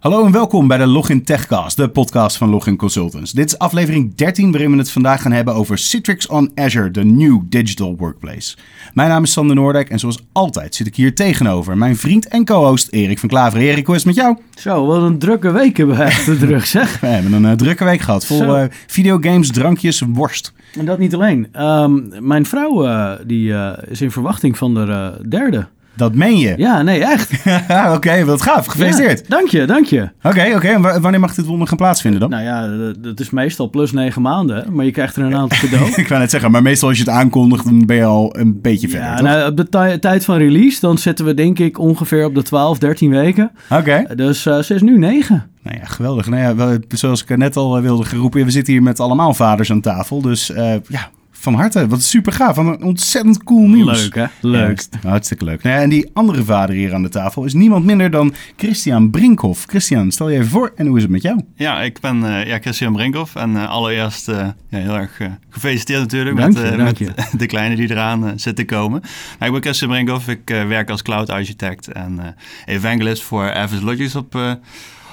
Hallo en welkom bij de Login Techcast, de podcast van Login Consultants. Dit is aflevering 13 waarin we het vandaag gaan hebben over Citrix on Azure, de new digital workplace. Mijn naam is Sander Noordijk en zoals altijd zit ik hier tegenover mijn vriend en co-host Erik van Klaveren. Erik, hoe is het met jou? Zo, wat een drukke week hebben we achter de rug, zeg. We hebben een uh, drukke week gehad, vol uh, videogames, drankjes, worst. En dat niet alleen. Ehm, mijn vrouw uh, die, is in verwachting van de derde. Dat meen je? Ja, nee, echt. Oké, okay, wat gaaf. Gefeliciteerd. Ja, dank je, dank je. Oké, okay, oké. Okay. En wanneer mag dit wonder gaan plaatsvinden dan? Nou ja, dat is meestal plus negen maanden, maar je krijgt er een aantal cadeau. ik wou net zeggen, maar meestal als je het aankondigt, dan ben je al een beetje verder, ja, toch? Nou, op de tijd van release, dan zitten we denk ik ongeveer op de 12, 13 weken. Oké. Dus uh, ze is nu negen. Nou ja, geweldig. Nou ja, zoals ik net al wilde geroepen, we zitten hier met allemaal vaders aan tafel. Dus uh, ja, van harte. Wat super gaaf. Wat een ontzettend cool nieuws. Leuk hè? Leuk. Ja, hartstikke leuk. Nou ja, en die andere vader hier aan de tafel is niemand minder dan Christian Brinkhoff. Christian, stel je even voor en hoe is het met jou? Ja, ik ben uh, ja, Christian Brinkhoff. En uh, allereerst uh, ja, heel erg gefeliciteerd natuurlijk dank met, je, dank je. met de kleine die eraan zit te komen. Nou, ik ben Christian Brinkhoff. Ik werk als cloud architect en evangelist voor Avis Logics op,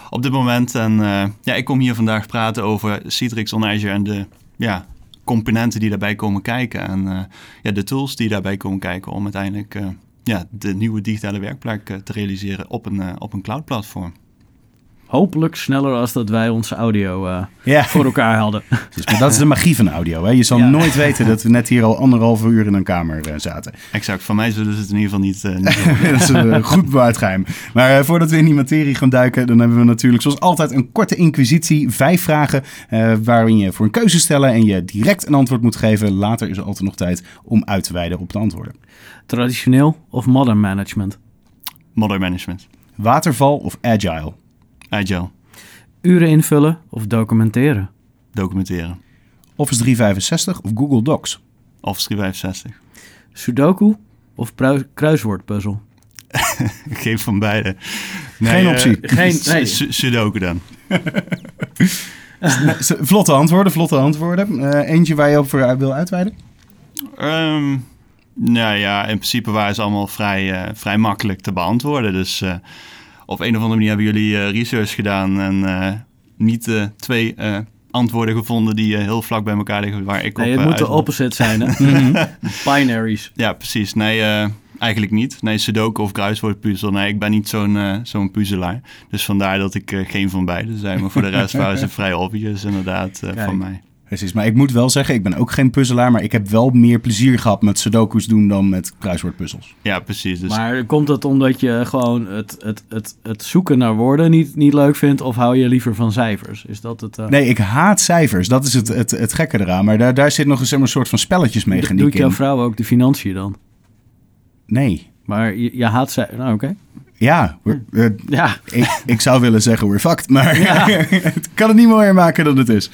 op dit moment. En ja, ik kom hier vandaag praten over Citrix on Azure en de ja, componenten die daarbij komen kijken en uh, ja, de tools die daarbij komen kijken om uiteindelijk uh, ja, de nieuwe digitale werkplek uh, te realiseren op een, op een cloud platform. Hopelijk sneller als dat wij onze audio ja. voor elkaar hadden. Dus, maar dat is de magie van audio. Hè? Je zal ja. nooit weten dat we net hier al anderhalf uur in een kamer zaten. Exact. Van mij zullen ze het in ieder geval niet... niet dat is een goed bewaard geheim. Maar voordat we in die materie gaan duiken... dan hebben we natuurlijk zoals altijd een korte inquisitie. Vijf vragen waarin je voor een keuze stellen... en je direct een antwoord moet geven. Later is er altijd nog tijd om uit te wijden op de antwoorden. Traditioneel of modern management? Modern management. Waterval of agile? Agile. Uren invullen of documenteren? Documenteren. Office 365 of Google Docs? Office 365. Sudoku of kruiswoordpuzzel? Geen van beide. Nee, geen optie. Uh, geen, nee. Sudoku dan. vlotte antwoorden, vlotte antwoorden. Uh, eentje waar je op voor wil uitweiden? Um, nou ja, in principe waren ze allemaal vrij, uh, vrij makkelijk te beantwoorden. Dus uh, op een of andere manier hebben jullie uh, research gedaan en uh, niet uh, twee antwoorden gevonden die heel vlak bij elkaar liggen waar ik nee, op het moet de opposite zijn, hè? Binaries. Ja, precies. Nee, eigenlijk niet. Nee, Sudoku of kruiswoordpuzzel. Nee, ik ben niet zo'n zo'n puzzelaar. Dus vandaar dat ik geen van beide zijn. Maar voor de rest waren ze vrij obvious inderdaad van mij. Precies, maar ik moet wel zeggen, ik ben ook geen puzzelaar, maar ik heb wel meer plezier gehad met sudoku's doen dan met kruiswoordpuzzels. Ja, precies. Dus... Maar komt het omdat je gewoon het, het, het, het zoeken naar woorden niet, niet leuk vindt of hou je liever van cijfers? Is dat het? Uh... Nee, ik haat cijfers. Dat is het, het, het gekke eraan. Maar daar, daar zit nog eens een soort van spelletjesmechaniek in. Doet jouw vrouw ook de financiën dan? Nee. Maar je, je haat cijfers. Nou, oké. Okay. Ja, uh, ja. Ik, ik zou willen zeggen we're fucked, maar ja. het kan het niet mooier maken dan het is.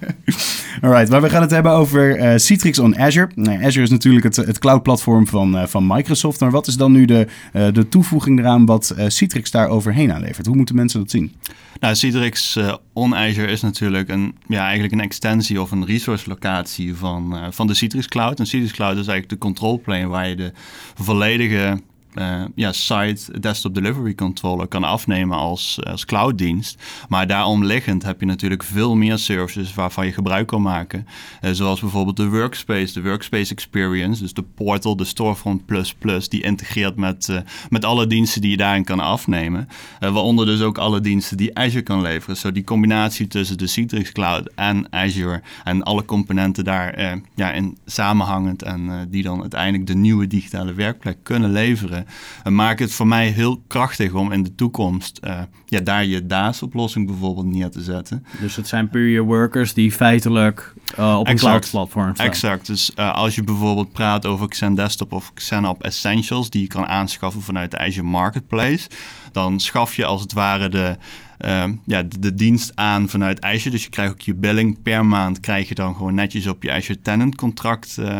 Alright, maar we gaan het hebben over uh, Citrix on Azure. Nou, Azure is natuurlijk het, het cloud-platform van, uh, van Microsoft. Maar wat is dan nu de, uh, de toevoeging eraan wat Citrix daar overheen aanlevert? Hoe moeten mensen dat zien? Nou, Citrix on Azure is natuurlijk een, ja, eigenlijk een extensie of een resource locatie van, van de Citrix Cloud. En Citrix Cloud is eigenlijk de control plane waar je de volledige uh, ja, site desktop delivery controller kan afnemen als, als clouddienst. Maar daarom liggend heb je natuurlijk veel meer services waarvan je gebruik kan maken. Uh, zoals bijvoorbeeld de workspace, de workspace experience. Dus de portal, de storefront plus plus, die integreert met, uh, met alle diensten die je daarin kan afnemen. waaronder dus ook alle diensten die Azure kan leveren. Zo die combinatie tussen de Citrix Cloud en Azure en alle componenten daar ja, in samenhangend en die dan uiteindelijk de nieuwe digitale werkplek kunnen leveren. Uh, maakt het voor mij heel krachtig om in de toekomst uh, ja, daar je DAS-oplossing bijvoorbeeld neer te zetten. Dus het zijn puur je workers die feitelijk uh, op een cloud-platform staan. Exact. Dus als je bijvoorbeeld praat over Xen Desktop of XenOp Essentials, die je kan aanschaffen vanuit de Azure Marketplace, dan schaf je als het ware de, uh, ja, de, dienst aan vanuit Azure. Dus je krijgt ook je billing per maand, krijg je dan gewoon netjes op je Azure Tenant contract uh,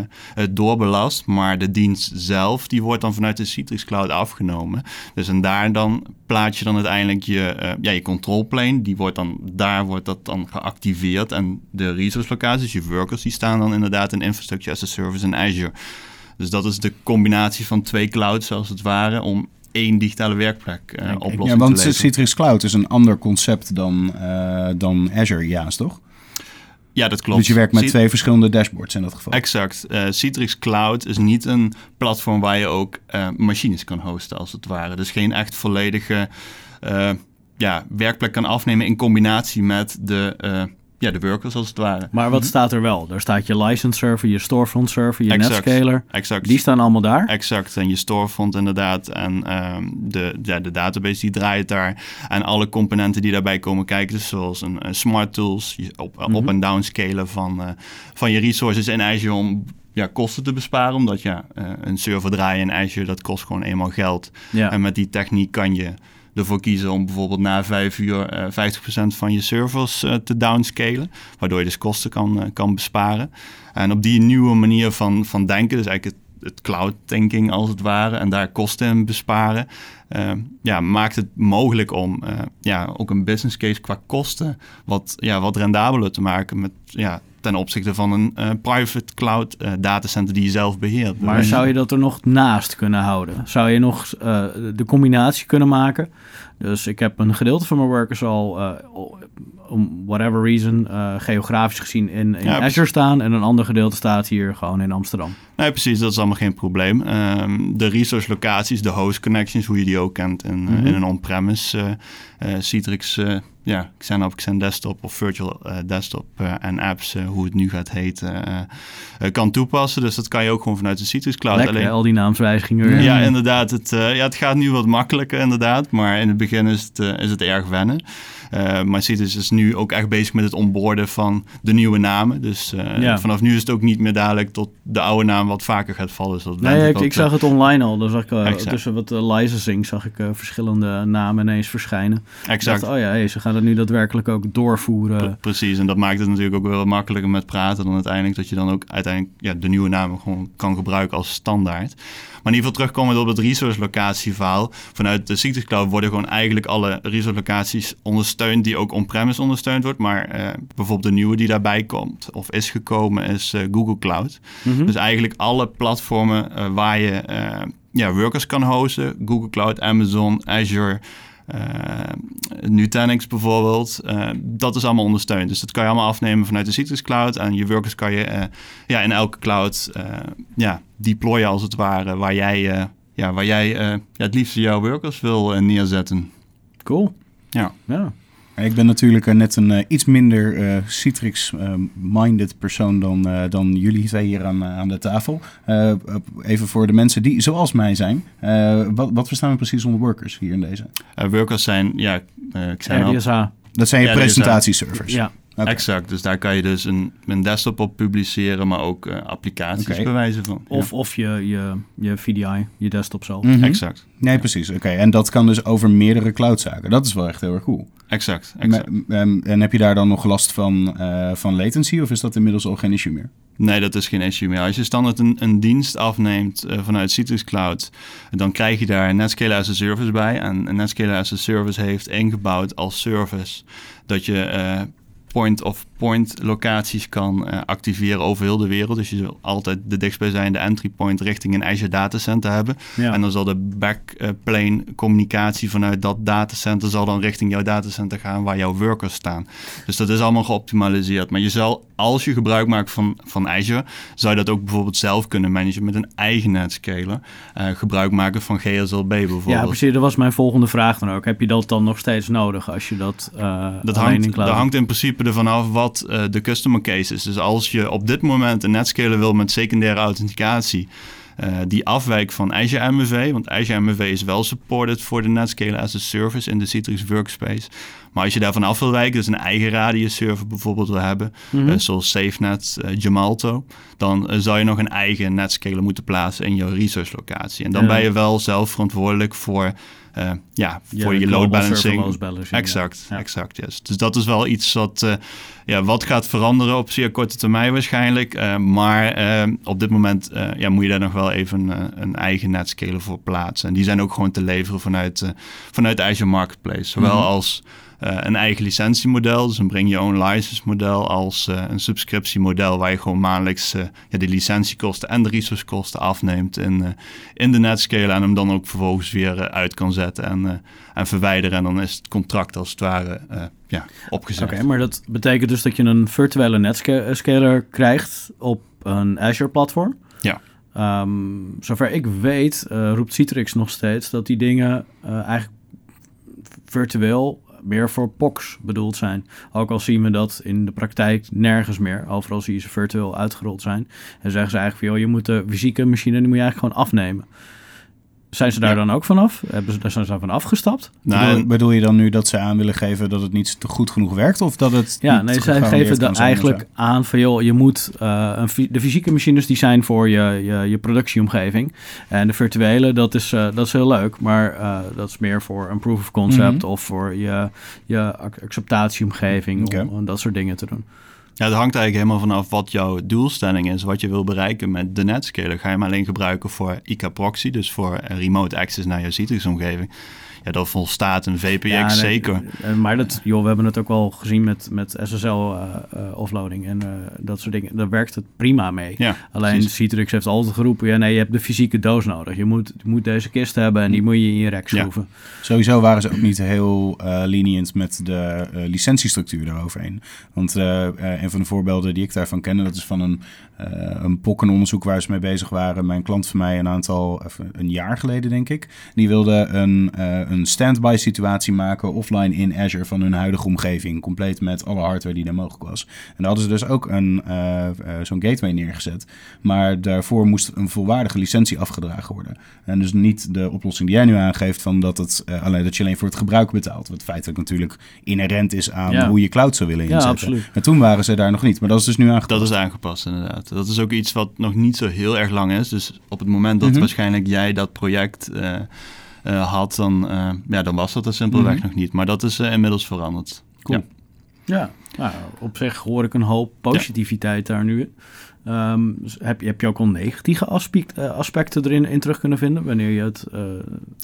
doorbelast. Maar de dienst zelf, die wordt dan vanuit de Citrix Cloud afgenomen. Dus en daar dan plaats je dan uiteindelijk je, uh, ja, je control plane. Die wordt dan, daar wordt dat dan geactiveerd. En de resource locaties, je workers, die staan dan inderdaad in Infrastructure as a Service in Azure. Dus dat is de combinatie van twee clouds als het ware om één digitale werkplek uh, oplossing Ja, te want leveren. Citrix Cloud is een ander concept dan, eh, dan Azure IaaS, toch? Ja, dat klopt. Dus je werkt met twee verschillende dashboards in dat geval. Exact. Eh, Citrix Cloud is niet een platform waar je ook eh, machines kan hosten, als het ware. Dus geen echt volledige eh, ja, werkplek kan afnemen in combinatie met de, eh, ja, de workers, als het ware. Maar wat staat er wel? Daar staat je license server, je storefront server, je Exact. netscaler. Exact. Die staan allemaal daar. Exact, en je storefront inderdaad. En ehm, de, ja, de database die draait daar. En alle componenten die daarbij komen kijken. Dus zoals een, een smart tools, je op, Mhm. op- en downscalen van, eh, van je resources in Azure om ja, kosten te besparen. Omdat ja, eh, een server draaien in Azure, dat kost gewoon eenmaal geld. Ja. En met die techniek kan je ervoor kiezen om bijvoorbeeld na vijf uur eh 50% van je servers eh, te downscalen. Waardoor je dus kosten kan, eh, kan besparen. En op die nieuwe manier van, van denken, dus eigenlijk het, het cloud thinking als het ware, en daar kosten in besparen, eh, ja, maakt het mogelijk om eh, ja, ook een business case qua kosten wat, ja, wat rendabeler te maken met, ja, ten opzichte van een eh, private cloud eh, datacenter die je zelf beheert. Maar zou je dat er nog naast kunnen houden? Zou je nog eh, de combinatie kunnen maken? Dus ik heb een gedeelte van mijn workers al, eh, om whatever reason, eh, geografisch gezien in, in Ja, Azure staan. En een ander gedeelte staat hier gewoon in Amsterdam. Nee, precies, dat is allemaal geen probleem. Ehm, de resource locaties, de host connections, hoe je die ook kent in, eh, Mhm. in een on-premise Citrix, ja, Xen Xen Desktop of Virtual Desktop en apps, hoe het nu gaat heten, kan toepassen. Dus dat kan je ook gewoon vanuit de Citrix Cloud. Lekker, Alleen- al die naamswijzigingen. ja, inderdaad. Het, ja, het gaat nu wat makkelijker, inderdaad. Maar in het begin is het, eh, is het erg wennen. Eh, maar Citrix is nu ook echt bezig met het onboorden van de nieuwe namen. Dus eh, Ja. vanaf nu is het ook niet meer dadelijk tot de oude naam wat vaker gaat vallen. Dus dat Nee, ik, zag het online al. Dus zag ik, Exact. tussen wat licensing zag ik verschillende namen ineens verschijnen. Exact. dacht, oh ja, hey, ze gaan het nu daadwerkelijk ook doorvoeren. Pre- Precies, en dat maakt het natuurlijk ook wel makkelijker met praten dan uiteindelijk dat je dan ook uiteindelijk ja, de nieuwe namen gewoon kan gebruiken als standaard. Maar in ieder geval terugkomen op het resource locatie verhaal. Vanuit de Citrix Cloud worden gewoon eigenlijk alle resource locaties ondersteund die ook on-premise ondersteund wordt. Maar eh, bijvoorbeeld de nieuwe die daarbij komt of is gekomen is eh, Google Cloud. Mhm. Dus eigenlijk alle platformen eh, waar je ja, workers kan hosten. Google Cloud, Amazon, Azure, Nutanix bijvoorbeeld. eh, dat is allemaal ondersteund. Dus dat kan je allemaal afnemen vanuit de Citrix Cloud. En je workers kan je eh, ja, in elke cloud eh, ja, deployen als het ware. Waar jij, eh, ja, waar jij eh, ja, het liefst jouw workers wil eh, neerzetten. Cool. Ja. Ja. Ik ben natuurlijk eh, net een eh, iets minder eh, Citrix-minded persoon dan, eh, dan jullie twee hier aan, aan de tafel. Eh, even voor de mensen die zoals mij zijn. Eh, wat, wat verstaan we precies onder workers hier in deze? Eh, workers zijn, ja, eh, ik zei al, RDSA. Dat zijn je presentatieservers. Ja. Exact, dus daar kan je dus een, een desktop op publiceren, maar ook eh, applicaties Oké. bewijzen van. Of, of je, je, je VDI, je desktop zelf. Mhm. Exact, Nee, precies. Oké, en dat kan dus over meerdere cloudzaken. Dat is wel echt heel erg cool. exact, exact. En heb je daar dan nog last van, eh, van latency of is dat inmiddels al geen issue meer? Nee, dat is geen issue meer. Als je standaard een, een dienst afneemt eh, vanuit Citrix Cloud, dan krijg je daar Netscaler as a Service bij. En Netscaler as a Service heeft ingebouwd als service dat je point of point-of-point locaties kan eh, activeren over heel de wereld. Dus je wil altijd de dichtstbijzijnde entry point richting een Azure datacenter hebben. Ja. En dan zal de backplane communicatie vanuit dat datacenter zal dan richting jouw datacenter gaan waar jouw workers staan. Dus dat is allemaal geoptimaliseerd. Maar je zal, als je gebruik maakt van, van Azure, zou je dat ook bijvoorbeeld zelf kunnen managen met een eigen netscaler. Eh, gebruik maken van GSLB bijvoorbeeld. Ja, precies. Dat was mijn volgende vraag dan ook. Heb je dat dan nog steeds nodig als je dat, eh Dat in hangt, cloud dat hangt in principe ervan af wat eh, de customer case is. Dus als je op dit moment een netscaler wil met secundaire authenticatie... eh, die afwijkt van Azure MFA, want Azure MFA is wel supported voor de Netscaler as a Service in de Citrix Workspace. Maar als je daarvan af wil wijken, dus een eigen radius server bijvoorbeeld wil hebben, Mhm. eh, zoals SafeNet, eh, Gemalto, dan zou je nog een eigen netscaler moeten plaatsen in jouw resource locatie. En dan Ja. ben je wel zelf verantwoordelijk voor, eh, ja, Ja, voor je load balancing. load balancing, Exact, ja. exact, yes. Dus dat is wel iets wat, eh, ja, wat gaat veranderen op zeer korte termijn waarschijnlijk. Eh, maar op dit moment ja, moet je daar nog wel even een eigen netscaler voor plaatsen. En die zijn ook gewoon te leveren vanuit, vanuit Azure Marketplace. Zowel Mhm. als een eigen licentiemodel, dus een bring your own license model, als eh, een subscriptiemodel waar je gewoon maandelijks eh, ja, de licentiekosten en de resourcekosten afneemt in, eh, in de netscaler en hem dan ook vervolgens weer eh, uit kan zetten en, eh, en verwijderen. En dan is het contract als het ware eh, ja, opgezet. Oké, maar dat betekent dus dat je een virtuele netscaler krijgt op een Azure-platform. Ja. Ehm, zover ik weet, eh, roept Citrix nog steeds dat die dingen eh, eigenlijk virtueel meer voor POCs bedoeld zijn. Ook al zien we dat in de praktijk nergens meer. Overal zie je ze virtueel uitgerold zijn. En zeggen ze eigenlijk van, je moet de fysieke machine, die moet je eigenlijk gewoon afnemen. Zijn ze daar Ja. dan ook vanaf? Hebben ze daar zijn ze van afgestapt? Nou, bedoel, je dan nu dat ze aan willen geven dat het niet goed genoeg werkt? Of dat het Ja, nee, zij geven dan eigenlijk aan van joh, je moet eh, een, de fysieke machines die zijn voor je, je, je productieomgeving. En de virtuele, dat is, eh, dat is heel leuk, maar eh, dat is meer voor een proof of concept Mhm. of voor je, je ac- acceptatieomgeving om dat soort dingen te doen. Ja, het hangt eigenlijk helemaal vanaf wat jouw doelstelling is, wat je wil bereiken met de netscaler. Ga je hem alleen gebruiken voor IK proxy, dus voor eh, remote access naar je Citrix-omgeving. Ja, dat volstaat een VPX Ja, nee, zeker. eh, Maar dat, joh, we hebben het ook wel gezien met, met SSL-offloading en eh, dat soort dingen. Daar werkt het prima mee. Ja, Alleen precies. Citrix heeft altijd geroepen, ja nee, je hebt de fysieke doos nodig. Je moet, je moet deze kist hebben en die moet je in je rek Ja. schroeven. Sowieso waren ze ook niet heel eh, lenient met de eh, licentiestructuur daaroverheen. Want eh, eh, een van de voorbeelden die ik daarvan kende, dat is van een, eh een pokkenonderzoek waar ze mee bezig waren. Mijn klant van mij een aantal, een jaar geleden denk ik, die wilde een, eh, een standby situatie maken offline in Azure van hun huidige omgeving. Compleet met alle hardware die daar mogelijk was. En daar hadden ze dus ook een, eh, zo'n gateway neergezet. Maar daarvoor moest een volwaardige licentie afgedragen worden. En dus niet de oplossing die jij nu aangeeft van dat, het, alleen, dat je alleen voor het gebruik betaalt. Wat feitelijk natuurlijk inherent is aan Ja. hoe je cloud zou willen Ja, inzetten. absoluut. En toen waren ze daar nog niet. Maar dat is dus nu aangepast. Dat is aangepast inderdaad. Dat is ook iets wat nog niet zo heel erg lang is. Dus op het moment dat Mhm. waarschijnlijk jij dat project eh, eh, had, dan, eh, ja, dan was dat er simpelweg Mhm. nog niet. Maar dat is inmiddels veranderd. Cool. Ja. Ja, nou, op zich hoor ik een hoop positiviteit daar nu in. Dus heb, je, heb je ook al negatieve eh, aspecten erin in terug kunnen vinden wanneer je het... eh,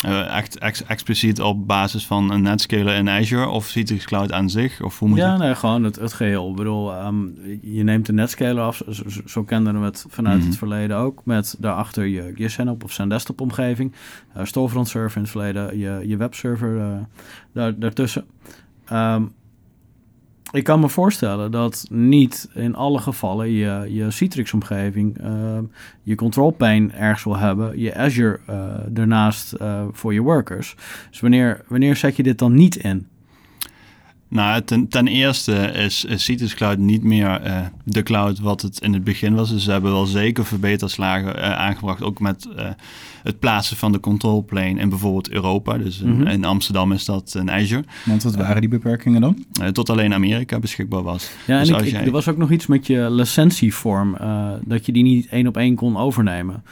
Eh, echt ex- expliciet op basis van een netscaler in Azure of Citrix Cloud aan zich? Of hoe moet ja, nee, gewoon het, het geheel. Ik bedoel, ehm, je neemt de netscaler af, zo, kenden we het vanuit Mhm. het verleden ook, met daarachter je, je SNOP of SNDesktop omgeving, uh, storefront server in het verleden, je, je webserver eh, daar, daartussen. Ehm, ik kan me voorstellen dat niet in alle gevallen je, je Citrix-omgeving ehm, je control plane ergens wil hebben, je Azure eh, daarnaast eh, voor je workers. Dus wanneer, wanneer zet je dit dan niet in? Nou, ten, ten eerste is, is Citrix Cloud niet meer eh, de cloud wat het in het begin was. Dus ze hebben wel zeker verbeterslagen eh, aangebracht. Ook met eh, het plaatsen van de control plane in bijvoorbeeld Europa. Dus in, Mhm. in Amsterdam is dat in Azure. Want wat waren die beperkingen dan? Tot alleen Amerika beschikbaar was. Ja, Dus en ik- er was ook nog iets met je licentievorm, dat je die niet één op één kon overnemen.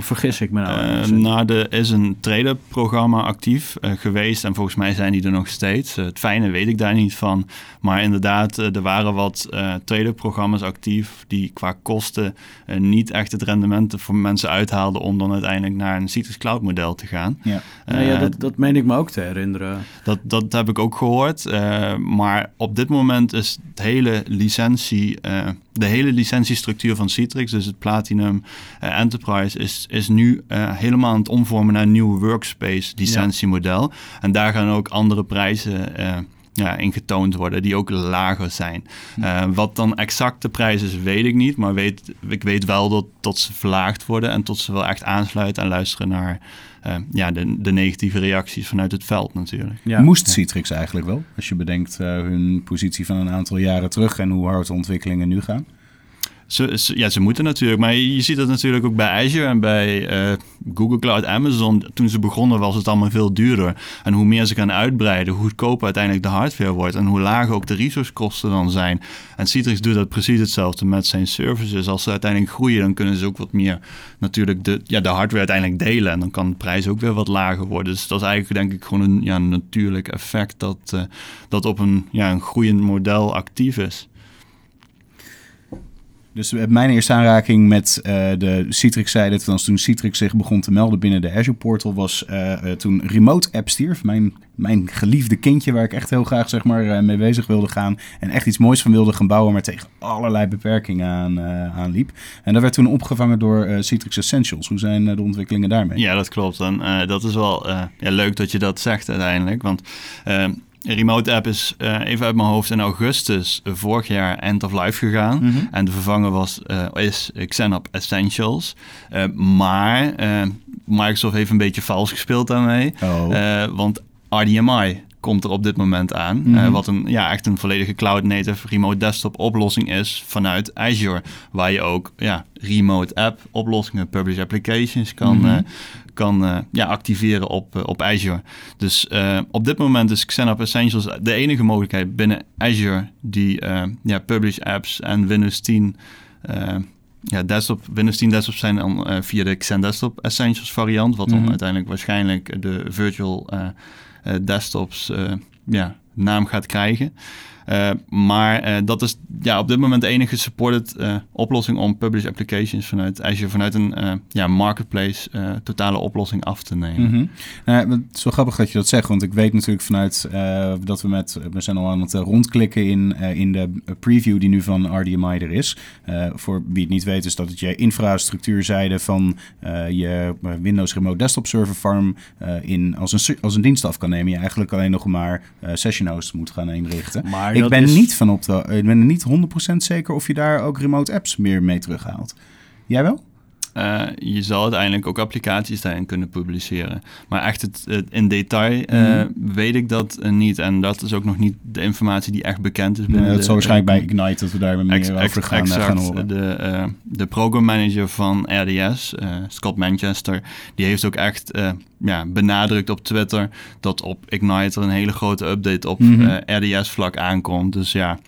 Vergis ik me nou? Eh, ergens? nou, er is een trader-programma actief eh, geweest en volgens mij zijn die er nog steeds. Eh, het fijne weet ik daar niet van. Maar inderdaad, er waren wat trader-programma's actief die qua kosten niet echt het rendement voor mensen uithaalden om dan uiteindelijk naar een Citrix Cloud model te gaan. Ja. Ja, dat, dat meen ik me ook te herinneren. dat, dat heb ik ook gehoord. eh, maar op dit moment is het hele licentie, de hele licentiestructuur van Citrix, dus het Platinum eh, Enterprise, is, is nu eh, helemaal aan het omvormen naar een nieuw workspace licentiemodel. En daar gaan ook andere prijzen eh, ja, in getoond worden, die ook lager zijn. Eh, wat dan exact de prijs is, weet ik niet. Maar weet, ik weet wel dat, dat ze verlaagd worden en tot ze wel echt aansluiten en luisteren naar eh, ja, de, de negatieve reacties vanuit het veld natuurlijk. Ja. Moest Citrix eigenlijk wel? Als je bedenkt eh, hun positie van een aantal jaren terug en hoe hard de ontwikkelingen nu gaan. Ja, ze moeten natuurlijk. Maar je, ziet dat natuurlijk ook bij Azure en bij eh, Google Cloud, Amazon. Toen ze begonnen was het allemaal veel duurder. En hoe meer ze gaan uitbreiden, hoe goedkoper uiteindelijk de hardware wordt. En hoe lager ook de resourcekosten dan zijn. En Citrix doet dat precies hetzelfde met zijn services. Als ze uiteindelijk groeien, dan kunnen ze ook wat meer natuurlijk de, ja, de hardware uiteindelijk delen. En dan kan de prijs ook weer wat lager worden. Dus dat is eigenlijk denk ik gewoon een ja, natuurlijk effect dat, eh, dat op een, ja, een groeiend model actief is. Dus eh, mijn eerste aanraking met uh, de Citrix-zijde, toen Citrix zich begon te melden binnen de Azure Portal, was uh, toen Remote App stierf. Mijn, mijn geliefde kindje waar ik echt heel graag zeg maar, mee bezig wilde gaan en echt iets moois van wilde gaan bouwen, maar tegen allerlei beperkingen aan, aan liep. En dat werd toen opgevangen door Citrix Essentials. Hoe zijn de ontwikkelingen daarmee? Ja, dat klopt. En dat is wel ja, leuk dat je dat zegt uiteindelijk, want Remote app is uh, even uit mijn hoofd in augustus vorig jaar end of life gegaan. Mm -hmm. En de vervanger was, uh, is Xenop Essentials. Uh, maar Microsoft heeft een beetje vals gespeeld daarmee. Oh. want RDMI komt er op dit moment aan. Mm -hmm. wat een, ja, echt een volledige cloud-native remote desktop oplossing is vanuit Azure. Waar je ook ja, remote app oplossingen, publish applications kan, mm -hmm kan uh, ja, activeren op, uh, op Azure. Dus uh, op dit moment is Xenop Essentials de enige mogelijkheid binnen Azure die ja, publish apps en Windows 10 ja, desktop, Windows 10 desktops zijn dan via de Xen Desktop Essentials variant, wat dan mm -hmm. uiteindelijk waarschijnlijk de virtual desktops ja, naam gaat krijgen. Uh, maar uh, dat is ja, op dit moment de enige supported uh, oplossing om publish applications vanuit Azure vanuit een ja, marketplace totale oplossing af te nemen. Mm -hmm. nou, het is wel grappig dat je dat zegt, want ik weet natuurlijk vanuit dat we met, we zijn al aan het rondklikken in, in de preview die nu van RDMI er is. voor wie het niet weet is dat het je infrastructuurzijde van je Windows Remote Desktop Server Farm in, als, een, als een dienst af kan nemen. Je eigenlijk alleen nog maar session host moet gaan inrichten. Maar ik ben, niet van op de, ik ben er niet 100% zeker of je daar ook remote apps meer mee terughaalt. Jij wel? Uh, je zal uiteindelijk ook applicaties daarin kunnen publiceren. Maar echt het, in detail uh, mm. weet ik dat uh, niet. En dat is ook nog niet de informatie die echt bekend is. Binnen het zal waarschijnlijk bij Ignite dat we daar meer ex, over gaan, exact, gaan horen. De, de program manager van RDS, Scott Manchester, die heeft ook echt ja, benadrukt op Twitter dat op Ignite er een hele grote update op mm -hmm. RDS-vlak aankomt. Dus ja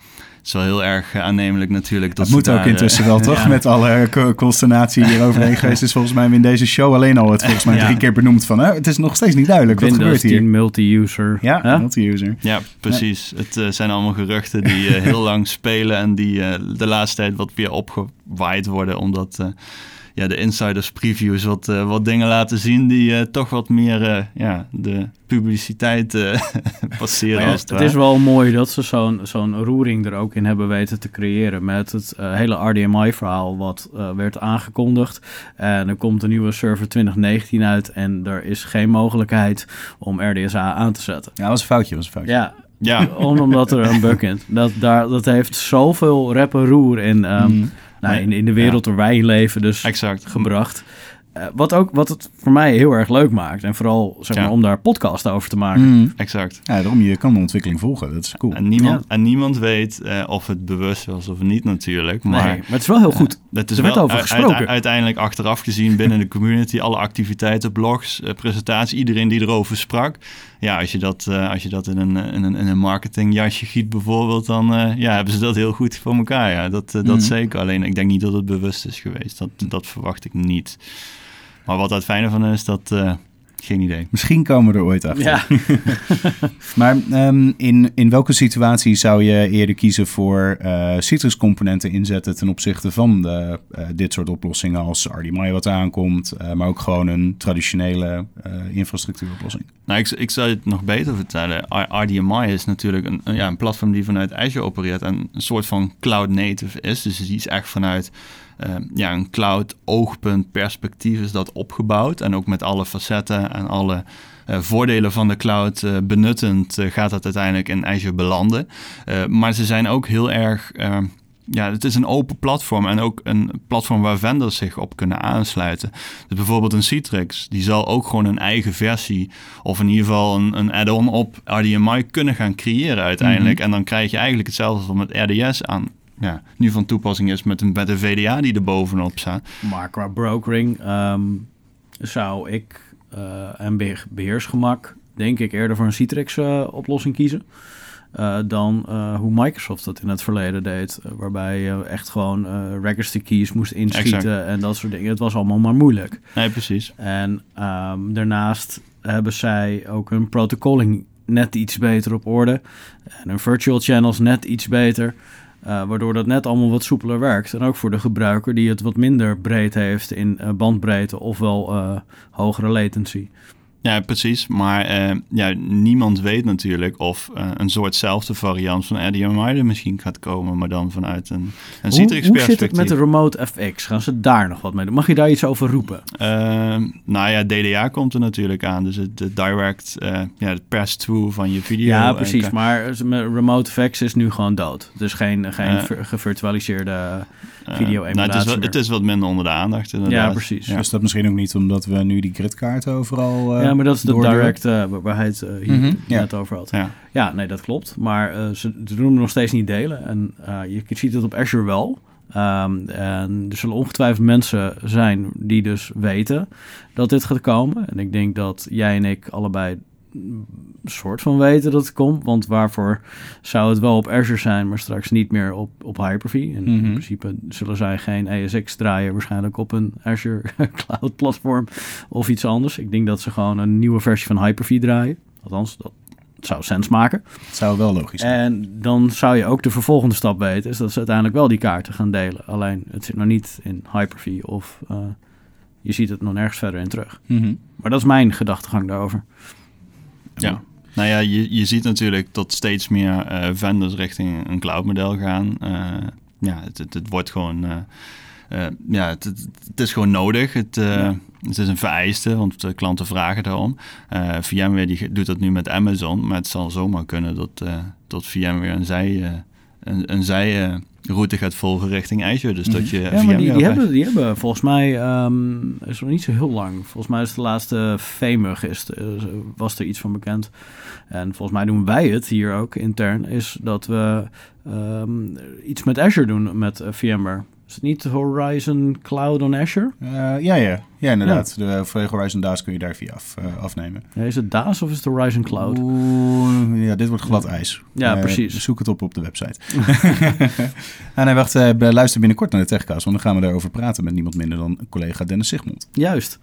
is wel heel erg aannemelijk natuurlijk. Dat, moet ook intussen wel, toch? Met alle consternatie die er overheen geweest is. Volgens mij in deze show alleen al het volgens mij drie keer benoemd van... Hè, het is nog steeds niet duidelijk wat gebeurt hier. multi-user. Ja, multi-user. Ja, precies. Het uh, zijn allemaal geruchten die uh, heel lang spelen... en die uh, de laatste tijd wat weer opgewaaid worden... omdat ja, de insiders previews wat, uh, wat dingen laten zien die uh, toch wat meer uh, ja, de publiciteit passeren. Ja, het, het is wel mooi dat ze zo'n zo'n roering er ook in hebben weten te creëren met het hele RDMI-verhaal wat werd aangekondigd. En er komt een nieuwe server 2019 uit en er is geen mogelijkheid om RDSA aan te zetten. Ja, dat was een foutje, was een foutje. Ja, ja. omdat er een bug in. Dat, daar, dat heeft zoveel rep en roer in... Um, mm nou, in, in de wereld waar wij leven dus exact. gebracht. Uh, wat, ook, wat het voor mij heel erg leuk maakt. En vooral zeg maar, om daar podcast over te maken. Mm. Exact. Ja, daarom je kan de ontwikkeling volgen. Dat is cool. En niemand, en niemand weet uh, of het bewust was of niet natuurlijk. Maar, nee, maar het is wel heel goed. Uh, het is er wel over gesproken. uiteindelijk achteraf gezien binnen de community. alle activiteiten, blogs, presentaties. Iedereen die erover sprak. Ja, als je dat, als je dat in, een, in, een, in een marketingjasje giet bijvoorbeeld. Dan ja, hebben ze dat heel goed voor elkaar. Ja, dat, dat mm. zeker. Alleen ik denk niet dat het bewust is geweest. Dat, dat verwacht ik niet. Maar wat het fijne van is, dat... Uh, geen idee. Misschien komen we er ooit achter. Ja. maar um, in, in welke situatie zou je eerder kiezen voor uh, Citrix-componenten inzetten ten opzichte van de, uh, dit soort oplossingen als RDMI wat aankomt, maar ook gewoon een traditionele infrastructuuroplossing? Nou, ik, ik zou het nog beter vertellen. RDMI is natuurlijk een, ja, een platform die vanuit Azure opereert en een soort van cloud native is. Dus die is echt vanuit uh, ja, een cloud oogpunt perspectief is dat opgebouwd. En ook met alle facetten en alle uh, voordelen van de cloud uh, benuttend gaat dat uiteindelijk in Azure belanden. maar ze zijn ook heel erg ja, het is een open platform en ook een platform waar vendors zich op kunnen aansluiten. Dus bijvoorbeeld een Citrix, die zal ook gewoon een eigen versie of in ieder geval een, een add-on op RDMI kunnen gaan creëren uiteindelijk. Mhm. En dan krijg je eigenlijk hetzelfde als met RDS aan ja, nu van toepassing is met een, met een VDA die er bovenop staat. Maar qua brokering um, zou ik uh, en beheersgemak denk ik eerder voor een Citrix-oplossing uh, kiezen. Uh, dan hoe Microsoft dat in het verleden deed. Waarbij je echt gewoon register keys moest inschieten exact. en dat soort dingen. Het was allemaal maar moeilijk. Nee, precies. En um, daarnaast hebben zij ook hun protocolling net iets beter op orde. En hun virtual channels net iets beter. Uh, waardoor dat net allemaal wat soepeler werkt. En ook voor de gebruiker die het wat minder breed heeft in uh, bandbreedte ofwel uh, hogere latency. Ja, precies. Maar uh, ja, niemand weet natuurlijk of uh, een soortzelfde variant van RDMI er misschien gaat komen, maar dan vanuit een, een Citrix hoe, hoe zit het met de Remote FX? Gaan ze daar nog wat mee doen? Mag je daar iets over roepen? Uh, nou ja, DDA komt er natuurlijk aan. Dus het de direct, ja, het pass-through van je video. Ja, precies. maar Remote FX is nu gewoon dood. Dus geen, geen gevirtualiseerde video nou, het, is wat, het is wat minder onder de aandacht inderdaad. Ja, precies. Ja. Is dat misschien ook niet omdat we nu die gridkaarten overal... ja, maar dat is de direct uh, waar hij het uh, hier mm -hmm. net ja. over had. Ja. ja, nee, dat klopt. Maar uh, ze, ze doen het nog steeds niet delen. En je ziet het op Azure wel. Um, en er zullen ongetwijfeld mensen zijn die dus weten dat dit gaat komen. En ik denk dat jij en ik allebei soort van weten dat het komt. Want waarvoor zou het wel op Azure zijn, maar straks niet meer op, op Hyper-V? En Mhm. in principe zullen zij geen ESX draaien, waarschijnlijk op een Azure Cloud platform of iets anders. Ik denk dat ze gewoon een nieuwe versie van Hyper-V draaien. Althans, dat zou sens maken. Het zou wel logisch zijn. En dan zou je ook de vervolgende stap weten, is dat ze uiteindelijk wel die kaarten gaan delen. Alleen het zit nog niet in Hyper-V of uh, je ziet het nog nergens verder in terug. Mhm. Maar dat is mijn gedachtegang daarover. Ja. Nou ja, je, je ziet natuurlijk dat steeds meer uh, vendors richting een cloud-model gaan. Uh, ja, het, het, het, wordt gewoon. Uh, ja, het, het, is gewoon nodig. Het, ja. het is een vereiste, want de klanten vragen daarom. VMware die doet dat nu met Amazon, maar het zal zomaar kunnen dat, dat VMware een zij, een, een zij route gaat volgen richting Azure. Dus dat je ja, maar die, die, hebben, die hebben volgens mij, um, is nog niet zo heel lang. Volgens mij is de laatste VMUG, is, was er iets van bekend. En volgens mij doen wij het hier ook intern, is dat we um, iets met Azure doen met uh, VMware. Is het niet Horizon Cloud on Azure? Uh, ja, ja. ja, inderdaad. Ja. De volledige Horizon DAS kun je daar via af, uh, afnemen. Ja, is het DAS of is het Horizon Cloud? Oeh, ja, dit wordt glad ijs. Ja, uh, precies. Zoek het op op de website. ah, nee, wacht. luister binnenkort naar de Techcast, want dan gaan we daarover praten met niemand minder dan collega Dennis Sigmond. Juist.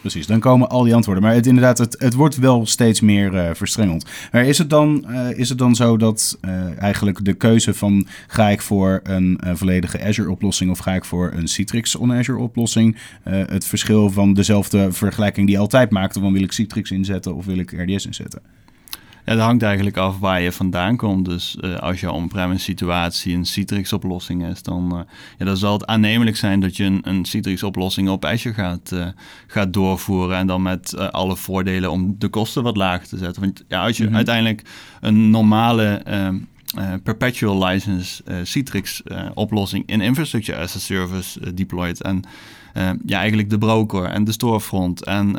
Precies, dan komen al die antwoorden. Maar het, inderdaad, het, het wordt wel steeds meer uh, verstrengeld. Maar is het dan, uh, is het dan zo dat uh, eigenlijk de keuze van ga ik voor een volledige Azure-oplossing of ga ik voor een Citrix on-Azure-oplossing, het verschil van dezelfde vergelijking die altijd maakte, van wil ik Citrix inzetten of wil ik RDS inzetten? Ja, dat hangt eigenlijk af waar je vandaan komt. Dus uh, als je on-premise situatie een Citrix-oplossing is, dan, uh, ja, dan zal het aannemelijk zijn dat je een, een Citrix-oplossing op Azure gaat, uh, gaat doorvoeren. En dan met alle voordelen om de kosten wat lager te zetten. Want ja, als je mm -hmm. uiteindelijk een normale perpetual license Citrix-oplossing in Infrastructure as a Service deployt en ja, eigenlijk de broker en de storefront en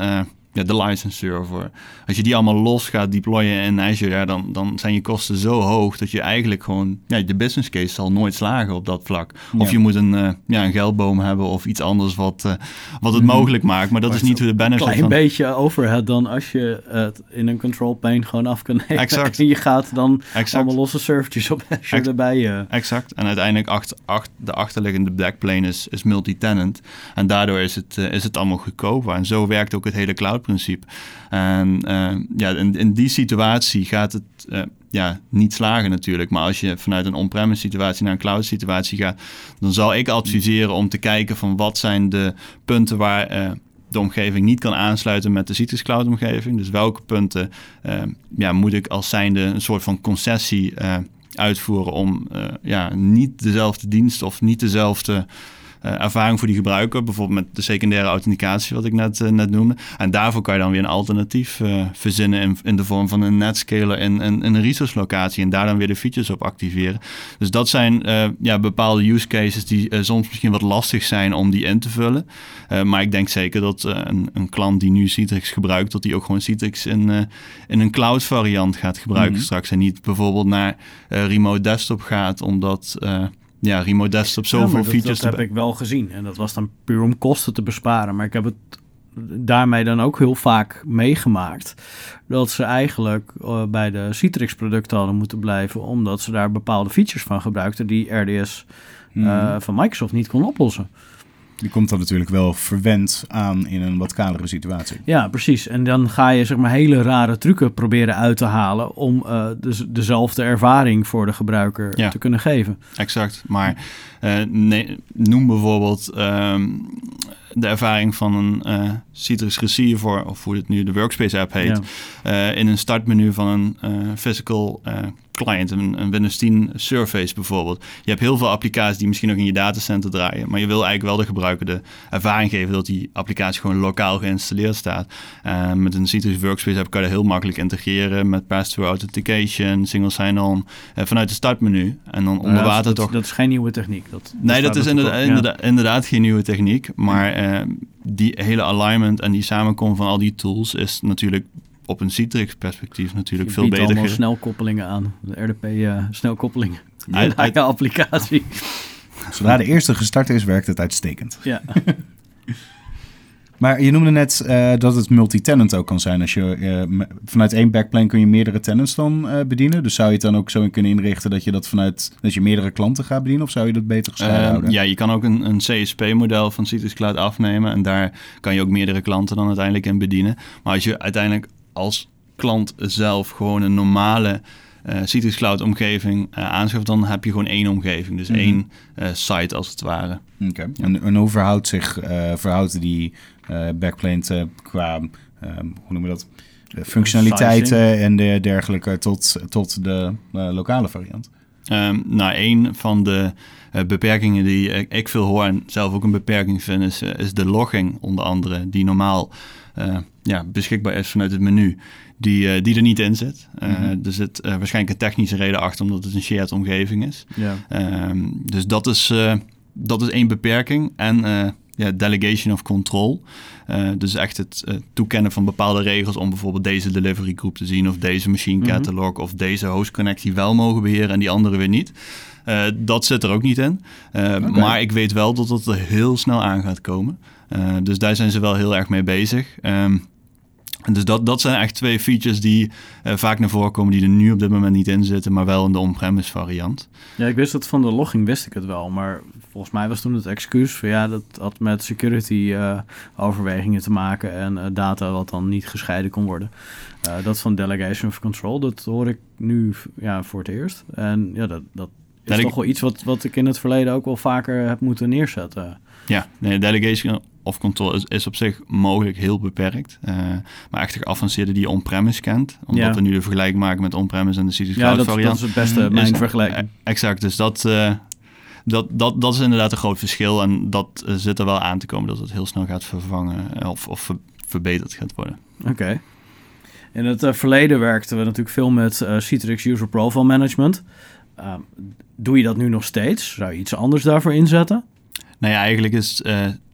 ja, de license server. Als je die allemaal los gaat deployen in Azure, ja, dan, dan zijn je kosten zo hoog dat je eigenlijk gewoon, ja, de business case zal nooit slagen op dat vlak. Ja. Of je moet een, uh, ja, een geldboom hebben of iets anders wat, uh, wat het mogelijk maakt, maar dat maar is niet hoe de benefit Een klein beetje overhead dan als je het in een control plane gewoon af kan nemen. Exact. En je gaat dan exact. allemaal losse servertjes op Azure erbij. Uh. Exact. En uiteindelijk achter, achter, de achterliggende backplane is, is multi-tenant. En daardoor is het, is het allemaal goedkoper. En zo werkt ook het hele cloud principe. En uh, ja, in, in, die situatie gaat het uh, ja, niet slagen natuurlijk. Maar als je vanuit een on-premise situatie naar een cloud situatie gaat, dan zal ik adviseren om te kijken van wat zijn de punten waar uh, de omgeving niet kan aansluiten met de Citrix Cloud omgeving. Dus welke punten ja, moet ik als zijnde een soort van concessie uitvoeren om ja, niet dezelfde dienst of niet dezelfde ervaring voor die gebruiker. Bijvoorbeeld met de secundaire authenticatie, wat ik net, uh, net noemde. En daarvoor kan je dan weer een alternatief uh, verzinnen in, in, de vorm van een netscaler en, en, en, een resource locatie. En daar dan weer de features op activeren. Dus dat zijn ja, bepaalde use cases die soms misschien wat lastig zijn om die in te vullen. maar ik denk zeker dat een, een, klant die nu Citrix gebruikt, dat die ook gewoon Citrix in, in een cloud variant gaat gebruiken mm -hmm. straks. En niet bijvoorbeeld naar remote desktop gaat, omdat ja, remote desktop zoveel ja, dat, features. Dat heb ik wel gezien. En dat was dan puur om kosten te besparen. Maar ik heb het daarmee dan ook heel vaak meegemaakt. Dat ze eigenlijk uh, bij de Citrix producten hadden moeten blijven. Omdat ze daar bepaalde features van gebruikten die RDS uh, Mhm. van Microsoft niet kon oplossen. Die komt dan natuurlijk wel verwend aan in een wat kadere situatie. Ja, precies. En dan ga je zeg maar hele rare trucken proberen uit te halen om uh, de, dezelfde ervaring voor de gebruiker Ja. te kunnen geven. Exact. Maar eh, nee, noem bijvoorbeeld ehm, de ervaring van een eh, Citrix Receiver, of hoe het nu de Workspace app heet, Ja. eh, in een startmenu van een eh, physical client, een, een Windows 10 Surface bijvoorbeeld. Je hebt heel veel applicaties die misschien nog in je datacenter draaien, maar je wil eigenlijk wel de gebruiker de ervaring geven dat die applicatie gewoon lokaal geïnstalleerd staat. Met een Citrix Workspace app kan je dat heel makkelijk integreren met pass-through authentication, single sign-on, vanuit het startmenu. En dan onder Nou, water dat, toch Dat is geen nieuwe techniek. Dat, Nee, dat is inderdaad, inderdaad geen nieuwe techniek. Maar eh, die hele alignment en die samenkomst van al die tools is natuurlijk op een Citrix-perspectief Ja. natuurlijk Je veel biedt beter. allemaal ge- snelkoppelingen aan. De RDP-snelkoppelingen. Uit- uit- je applicatie. Zodra de eerste gestart is, werkt het uitstekend. Ja. Maar je noemde net eh, dat het multi-tenant ook kan zijn. Als je, eh, vanuit één backplane kun je meerdere tenants dan eh, bedienen. Dus zou je het dan ook zo in kunnen inrichten dat je dat vanuit dat je meerdere klanten gaat bedienen? Of zou je dat beter gescheiden Ehm, houden? ja, je kan ook een, een CSP-model van Citrix Cloud afnemen. En daar kan je ook meerdere klanten dan uiteindelijk in bedienen. Maar als je uiteindelijk als klant zelf gewoon een normale eh, Citrix Cloud-omgeving eh, aanschaft, dan heb je gewoon één omgeving. Dus Mhm. één eh, site als het ware. Oké. En, en hoe verhoudt zich verhoudt die backplane te- qua, ehm, hoe noemen we dat? De functionaliteiten en de dergelijke tot, tot de lokale variant? Ehm, nou, een van de beperkingen die ik, ik veel hoor en zelf ook een beperking vind, is, is de logging onder andere, die normaal ja, beschikbaar is vanuit het menu, die, eh, die er niet in zit. Eh, Mhm. Er zit eh, waarschijnlijk een technische reden achter, omdat het een shared omgeving is. ja. Ehm, dus dat is, dat is één beperking. En ja, delegation of control. Dus echt het toekennen van bepaalde regels om bijvoorbeeld deze delivery groep te zien, of deze machine Mhm. catalog, of deze host connectie wel mogen beheren en die andere weer niet. Dat zit er ook niet in. Maar ik weet wel dat het er heel snel aan gaat komen. Dus daar zijn ze wel heel erg mee bezig. Ehm, en dus dat, dat zijn echt twee features die eh, vaak naar voren komen, die er nu op dit moment niet in zitten, maar wel in de on-premise variant. Ja, ik wist het van de logging, wist ik het wel. Maar volgens mij was toen het excuus van ja, dat had met security eh, overwegingen te maken en eh, data wat dan niet gescheiden kon worden. Dat van delegation of control, dat hoor ik nu ja, voor het eerst. En ja, dat, dat is toch wel iets wat, wat ik in het verleden ook wel vaker heb moeten neerzetten. Ja, nee, delegation of control is, is op zich mogelijk heel beperkt. Eh, maar echt geavanceerde die je on-premise kent. Omdat Ja. we nu de vergelijking maken met on-premise en de Citrix Ja, Cloud dat, dat variant. is het beste, mijn Is- vergelijking. Eh, exact, dus dat, eh, dat, dat, dat is inderdaad een groot verschil. En dat zit er wel aan te komen dat het heel snel gaat vervangen of, of ver- verbeterd gaat worden. Oké. In het verleden werkten we natuurlijk veel met Citrix User Profile Management. Uh, doe je dat nu nog steeds? Zou je iets anders daarvoor inzetten? Nou ja, eigenlijk is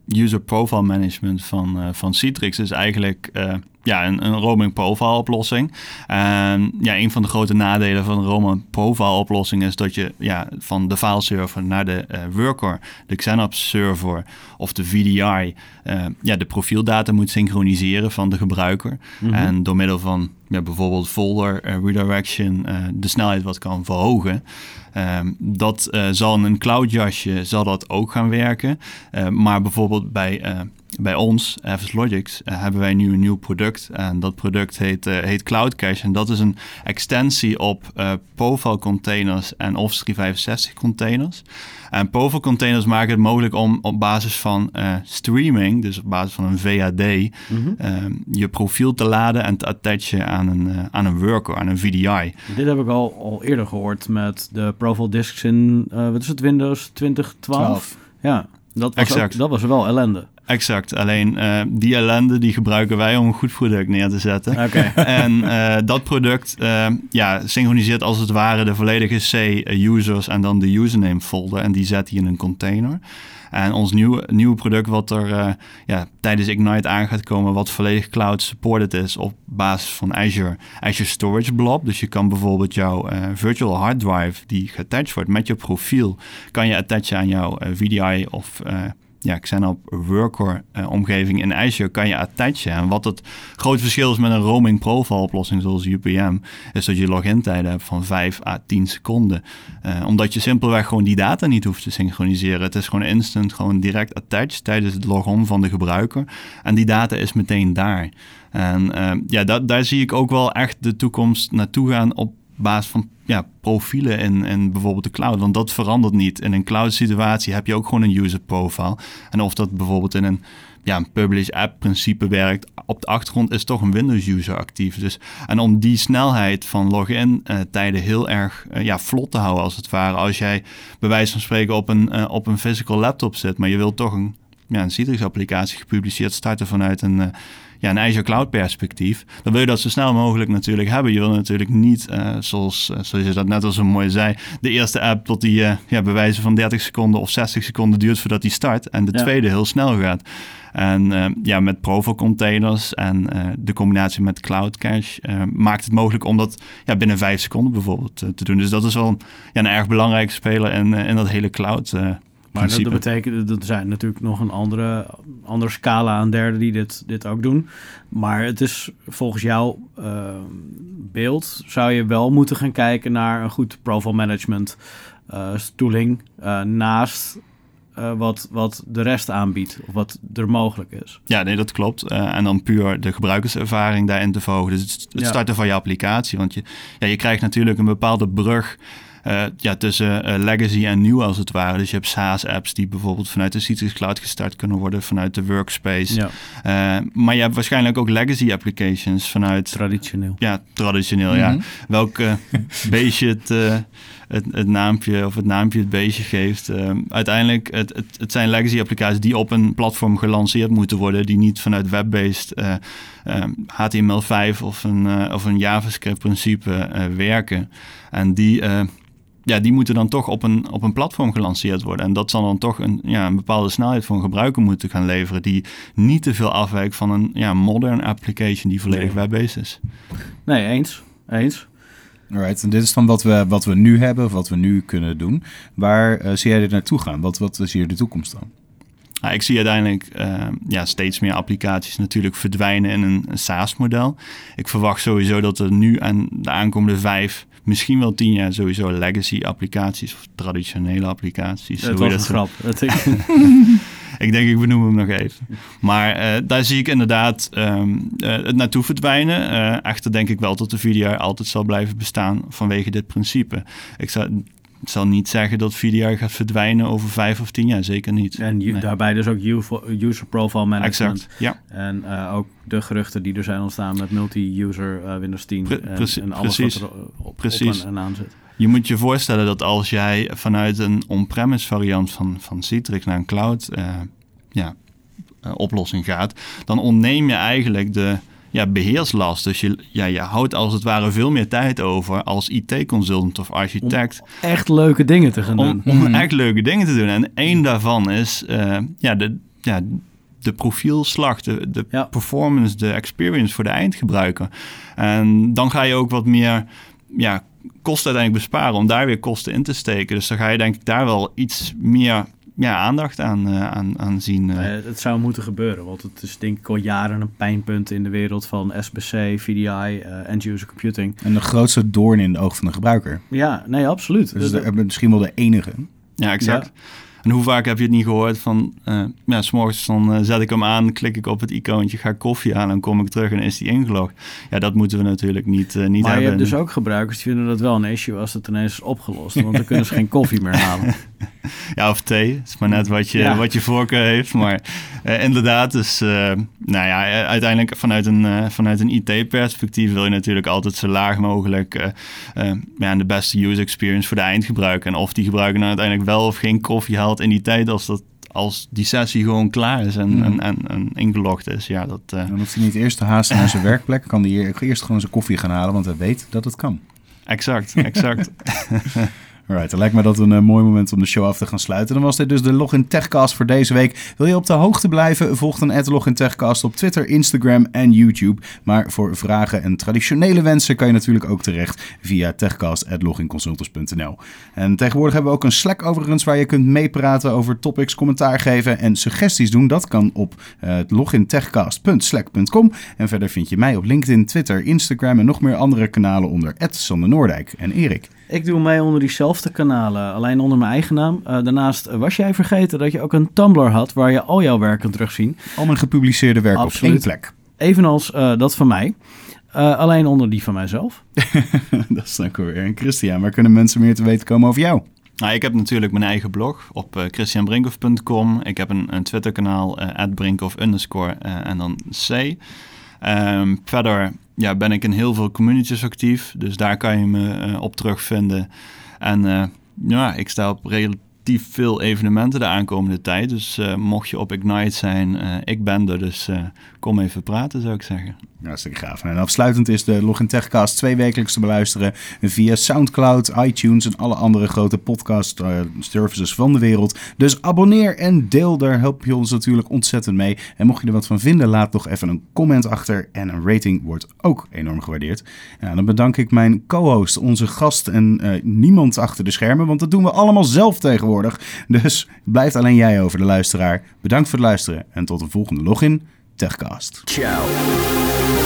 user profile management van, eh, van Citrix is eigenlijk eh, ja, een, een roaming profile oplossing. Ja, een van de grote nadelen van een roaming profile oplossing is dat je ja, van de file server naar de eh, worker, de Xenops server of de VDI, ja, de profiildata moet synchroniseren van de gebruiker. Mhm. En door middel van ja, bijvoorbeeld folder eh, redirection eh, de snelheid wat kan verhogen. Ehm, dat eh, zal in een cloud jasje zal dat ook gaan werken. Eh, maar bijvoorbeeld bij, bij ons, Avis Logics, hebben wij nu een nieuw product. En dat product heet, heet Cloud Cache. En dat is een extensie op Profile containers en Office 365 containers. En Profile containers maken het mogelijk om op basis van streaming, dus op basis van een VAD, Mhm. ehm, je profiel te laden en te attachen aan een, eh, aan een worker, aan een VDI. Dit heb ik al, al eerder gehoord met de profile disks in, eh, wat is het, Windows 2012? 12. Ja, dat was, ook, dat was wel ellende. Exact, alleen eh, die ellende die gebruiken wij om een goed product neer te zetten. Oké. en dat product ja, synchroniseert als het ware de volledige C-users en dan de username folder. En die zet hij in een container. En ons nieuwe, nieuwe product wat er eh, ja, tijdens Ignite aan gaat komen, wat volledig cloud supported is op basis van Azure, Azure Storage Blob. Dus je kan bijvoorbeeld jouw eh, virtual hard drive die geattached wordt met je profiel, kan je attachen aan jouw eh, VDI of ja, Xenop Worker uh, omgeving in Azure kan je attachen. En wat het groot verschil is met een roaming profile oplossing zoals UPM, is dat je login tijden hebt van 5 à 10 seconden. Uh, omdat je simpelweg gewoon die data niet hoeft te synchroniseren. Het is gewoon instant, gewoon direct attached tijdens het logon van de gebruiker. En die data is meteen daar. En uh, ja, dat, daar zie ik ook wel echt de toekomst naartoe gaan op basis van ja, profielen in, in bijvoorbeeld de cloud. Want dat verandert niet. In een cloud situatie heb je ook gewoon een user profile. En of dat bijvoorbeeld in een, ja, een publish app principe werkt, op de achtergrond is toch een Windows user actief. Dus, en om die snelheid van login uh, tijden heel erg uh, ja, vlot te houden als het ware. Als jij bij wijze van spreken op een, uh, op een physical laptop zit, maar je wilt toch een, ja, een Citrix applicatie gepubliceerd starten vanuit een ja, een Azure Cloud perspectief, dan wil je dat zo snel mogelijk natuurlijk hebben. Je wil natuurlijk niet, uh, zoals, uh, zoals je dat net al zo mooi zei, de eerste app tot die uh, ja, bij wijze van 30 seconden of 60 seconden duurt voordat die start en de ja. tweede heel snel gaat. En ja, met Provo containers en de combinatie met Cloud Cache maakt het mogelijk om dat ja, binnen 5 seconden bijvoorbeeld te doen. Dus dat is wel ja, een erg belangrijke speler in, in dat hele cloud maar dat, dat, betekent, dat zijn natuurlijk nog een andere, andere scala aan derden die dit, dit ook doen. Maar het is volgens jouw uh, beeld, zou je wel moeten gaan kijken naar een goed profile management uh, tooling uh, naast wat, wat de rest aanbiedt, of wat er mogelijk is. Ja, nee, dat klopt. en dan puur de gebruikerservaring daarin te verhogen. Dus het, het starten van je applicatie. Want je, ja, je krijgt natuurlijk een bepaalde brug uh, ja, tussen uh, legacy en nieuw als het ware. Dus je hebt SaaS-apps die bijvoorbeeld vanuit de Citrix Cloud gestart kunnen worden, vanuit de workspace. Ja. Uh, maar je hebt waarschijnlijk ook legacy applications vanuit... Traditioneel. Ja, traditioneel, mm -hmm. ja. Mhm. Welk beestje het, het, het, naampje of het naampje het beestje geeft. uiteindelijk, het, het, het zijn legacy applicaties die op een platform gelanceerd moeten worden, die niet vanuit web-based HTML5 of een, of een JavaScript principe werken. En die ja, die moeten dan toch op een, op een platform gelanceerd worden. En dat zal dan toch een, ja, een bepaalde snelheid voor een gebruiker moeten gaan leveren... die niet te veel afwijkt van een ja, modern application die volledig nee. web-based is. Nee, eens. Eens. Alright, en dit is dan wat we, wat we nu hebben, of wat we nu kunnen doen. Waar uh, zie jij dit naartoe gaan? Wat, wat is hier de toekomst dan? Nou, ik zie uiteindelijk uh, ja, steeds meer applicaties natuurlijk verdwijnen in een, een SaaS-model. Ik verwacht sowieso dat er nu aan de aankomende vijf misschien wel tien jaar sowieso legacy applicaties of traditionele applicaties. Dat was een grap. ik denk, ik benoem hem nog even. Maar uh, daar zie ik inderdaad um, uh, het naartoe verdwijnen. Uh, echter denk ik wel dat de VDI altijd zal blijven bestaan vanwege dit principe. Ik zou ik zal niet zeggen dat VDI gaat verdwijnen over vijf of tien jaar, zeker niet. En nee. daarbij dus ook user profile management. Exact, ja. En uh, ook de geruchten die er zijn ontstaan met multi-user uh, Windows 10 Pre en, en, alles precies. wat er op, precies. op en, en aan zit. Je moet je voorstellen dat als jij vanuit een on-premise variant van, van Citrix naar een cloud uh, ja, oplossing gaat, dan ontneem je eigenlijk de, ja, beheerslast. Dus je, ja, je houdt als het ware veel meer tijd over als IT-consultant of architect. Om echt leuke dingen te gaan om, doen. Om echt leuke dingen te doen. En één daarvan is uh, ja, de, ja, de profielslag, de, de ja. performance, de experience voor de eindgebruiker. En dan ga je ook wat meer ja, kosten uiteindelijk besparen om daar weer kosten in te steken. Dus dan ga je denk ik daar wel iets meer ja, aandacht aan, uh, aan, aan zien. Uh. Uh, het zou moeten gebeuren, want het is denk ik al jaren een pijnpunt in de wereld van SBC, VDI, end-user computing. En de grootste doorn in de oog van de gebruiker. Ja, nee, absoluut. Dus de, misschien wel de enige. Ja, exact. Ja. En hoe vaak heb je het niet gehoord van, uh, ja, s'morgens dan uh, zet ik hem aan, klik ik op het icoontje, ga koffie aan en kom ik terug en is die ingelogd. Ja, dat moeten we natuurlijk niet, uh, niet maar hebben. Maar je hebt dus ook gebruikers die vinden dat wel een issue als het ineens is opgelost, want dan kunnen ze geen koffie meer halen. ja, of thee. Het is maar net wat je, ja. wat je voorkeur heeft. Maar inderdaad, dus, nou ja, uiteindelijk vanuit een, vanuit een IT-perspectief wil je natuurlijk altijd zo laag mogelijk ja, de beste user experience voor de eindgebruiker. En of die gebruiker nou uiteindelijk wel of geen koffie haalt in die tijd als, dat, als die sessie gewoon klaar is en, mm. en, en, en, ingelogd is. Ja, dat, uh... Dan hoeft hij niet eerst te haasten naar zijn werkplek. Kan hij eerst gewoon zijn koffie gaan halen, want hij weet dat het kan. Exact, exact. Alright, dan lijkt me dat een uh, mooi moment om de show af te gaan sluiten. Dan was dit dus de Login Techcast voor deze week. Wil je op de hoogte blijven? Volg dan Login Techcast op Twitter, Instagram en YouTube. Maar voor vragen en traditionele wensen kan je natuurlijk ook terecht via techcast.loginconsultants.nl. En tegenwoordig hebben we ook een Slack overigens waar je kunt meepraten over topics, commentaar geven en suggesties doen. Dat kan op uh, logintechcast.slack.com. En verder vind je mij op LinkedIn, Twitter, Instagram en nog meer andere kanalen onder Sander Noordijk en Erik. Ik doe mee onder diezelfde kanalen, alleen onder mijn eigen naam. Uh, daarnaast was jij vergeten dat je ook een Tumblr had waar je al jouw werk kunt terugzien. Al mijn gepubliceerde werk op één plek. Evenals uh, dat van mij. Uh, alleen onder die van mijzelf. dat is dan weer. En Christian, waar kunnen mensen meer te weten komen over jou? Nou, ik heb natuurlijk mijn eigen blog op uh, christianbrinkhoff.com. Ik heb een, een Twitter-kanaal, uh, brinkhoff underscore en dan C. Um, verder ja, ben ik in heel veel communities actief. Dus daar kan je me uh, op terugvinden. En uh, ja, ik sta op relatief veel evenementen de aankomende tijd. Dus uh, mocht je op Ignite zijn, ik ben er. Dus kom even praten, zou ik zeggen. Hartstikke gaaf. En afsluitend is de Login Techcast twee wekelijks te beluisteren via Soundcloud, iTunes en alle andere grote podcast uh, services van de wereld. Dus abonneer en deel, daar help je ons natuurlijk ontzettend mee. En mocht je er wat van vinden, laat nog even een comment achter en een rating wordt ook enorm gewaardeerd. Ja, dan bedank ik mijn co-host, onze gast en uh, niemand achter de schermen, want dat doen we allemaal zelf tegenwoordig. Dus blijft alleen jij over de luisteraar. Bedankt voor het luisteren en tot de volgende login Techcast. Ciao.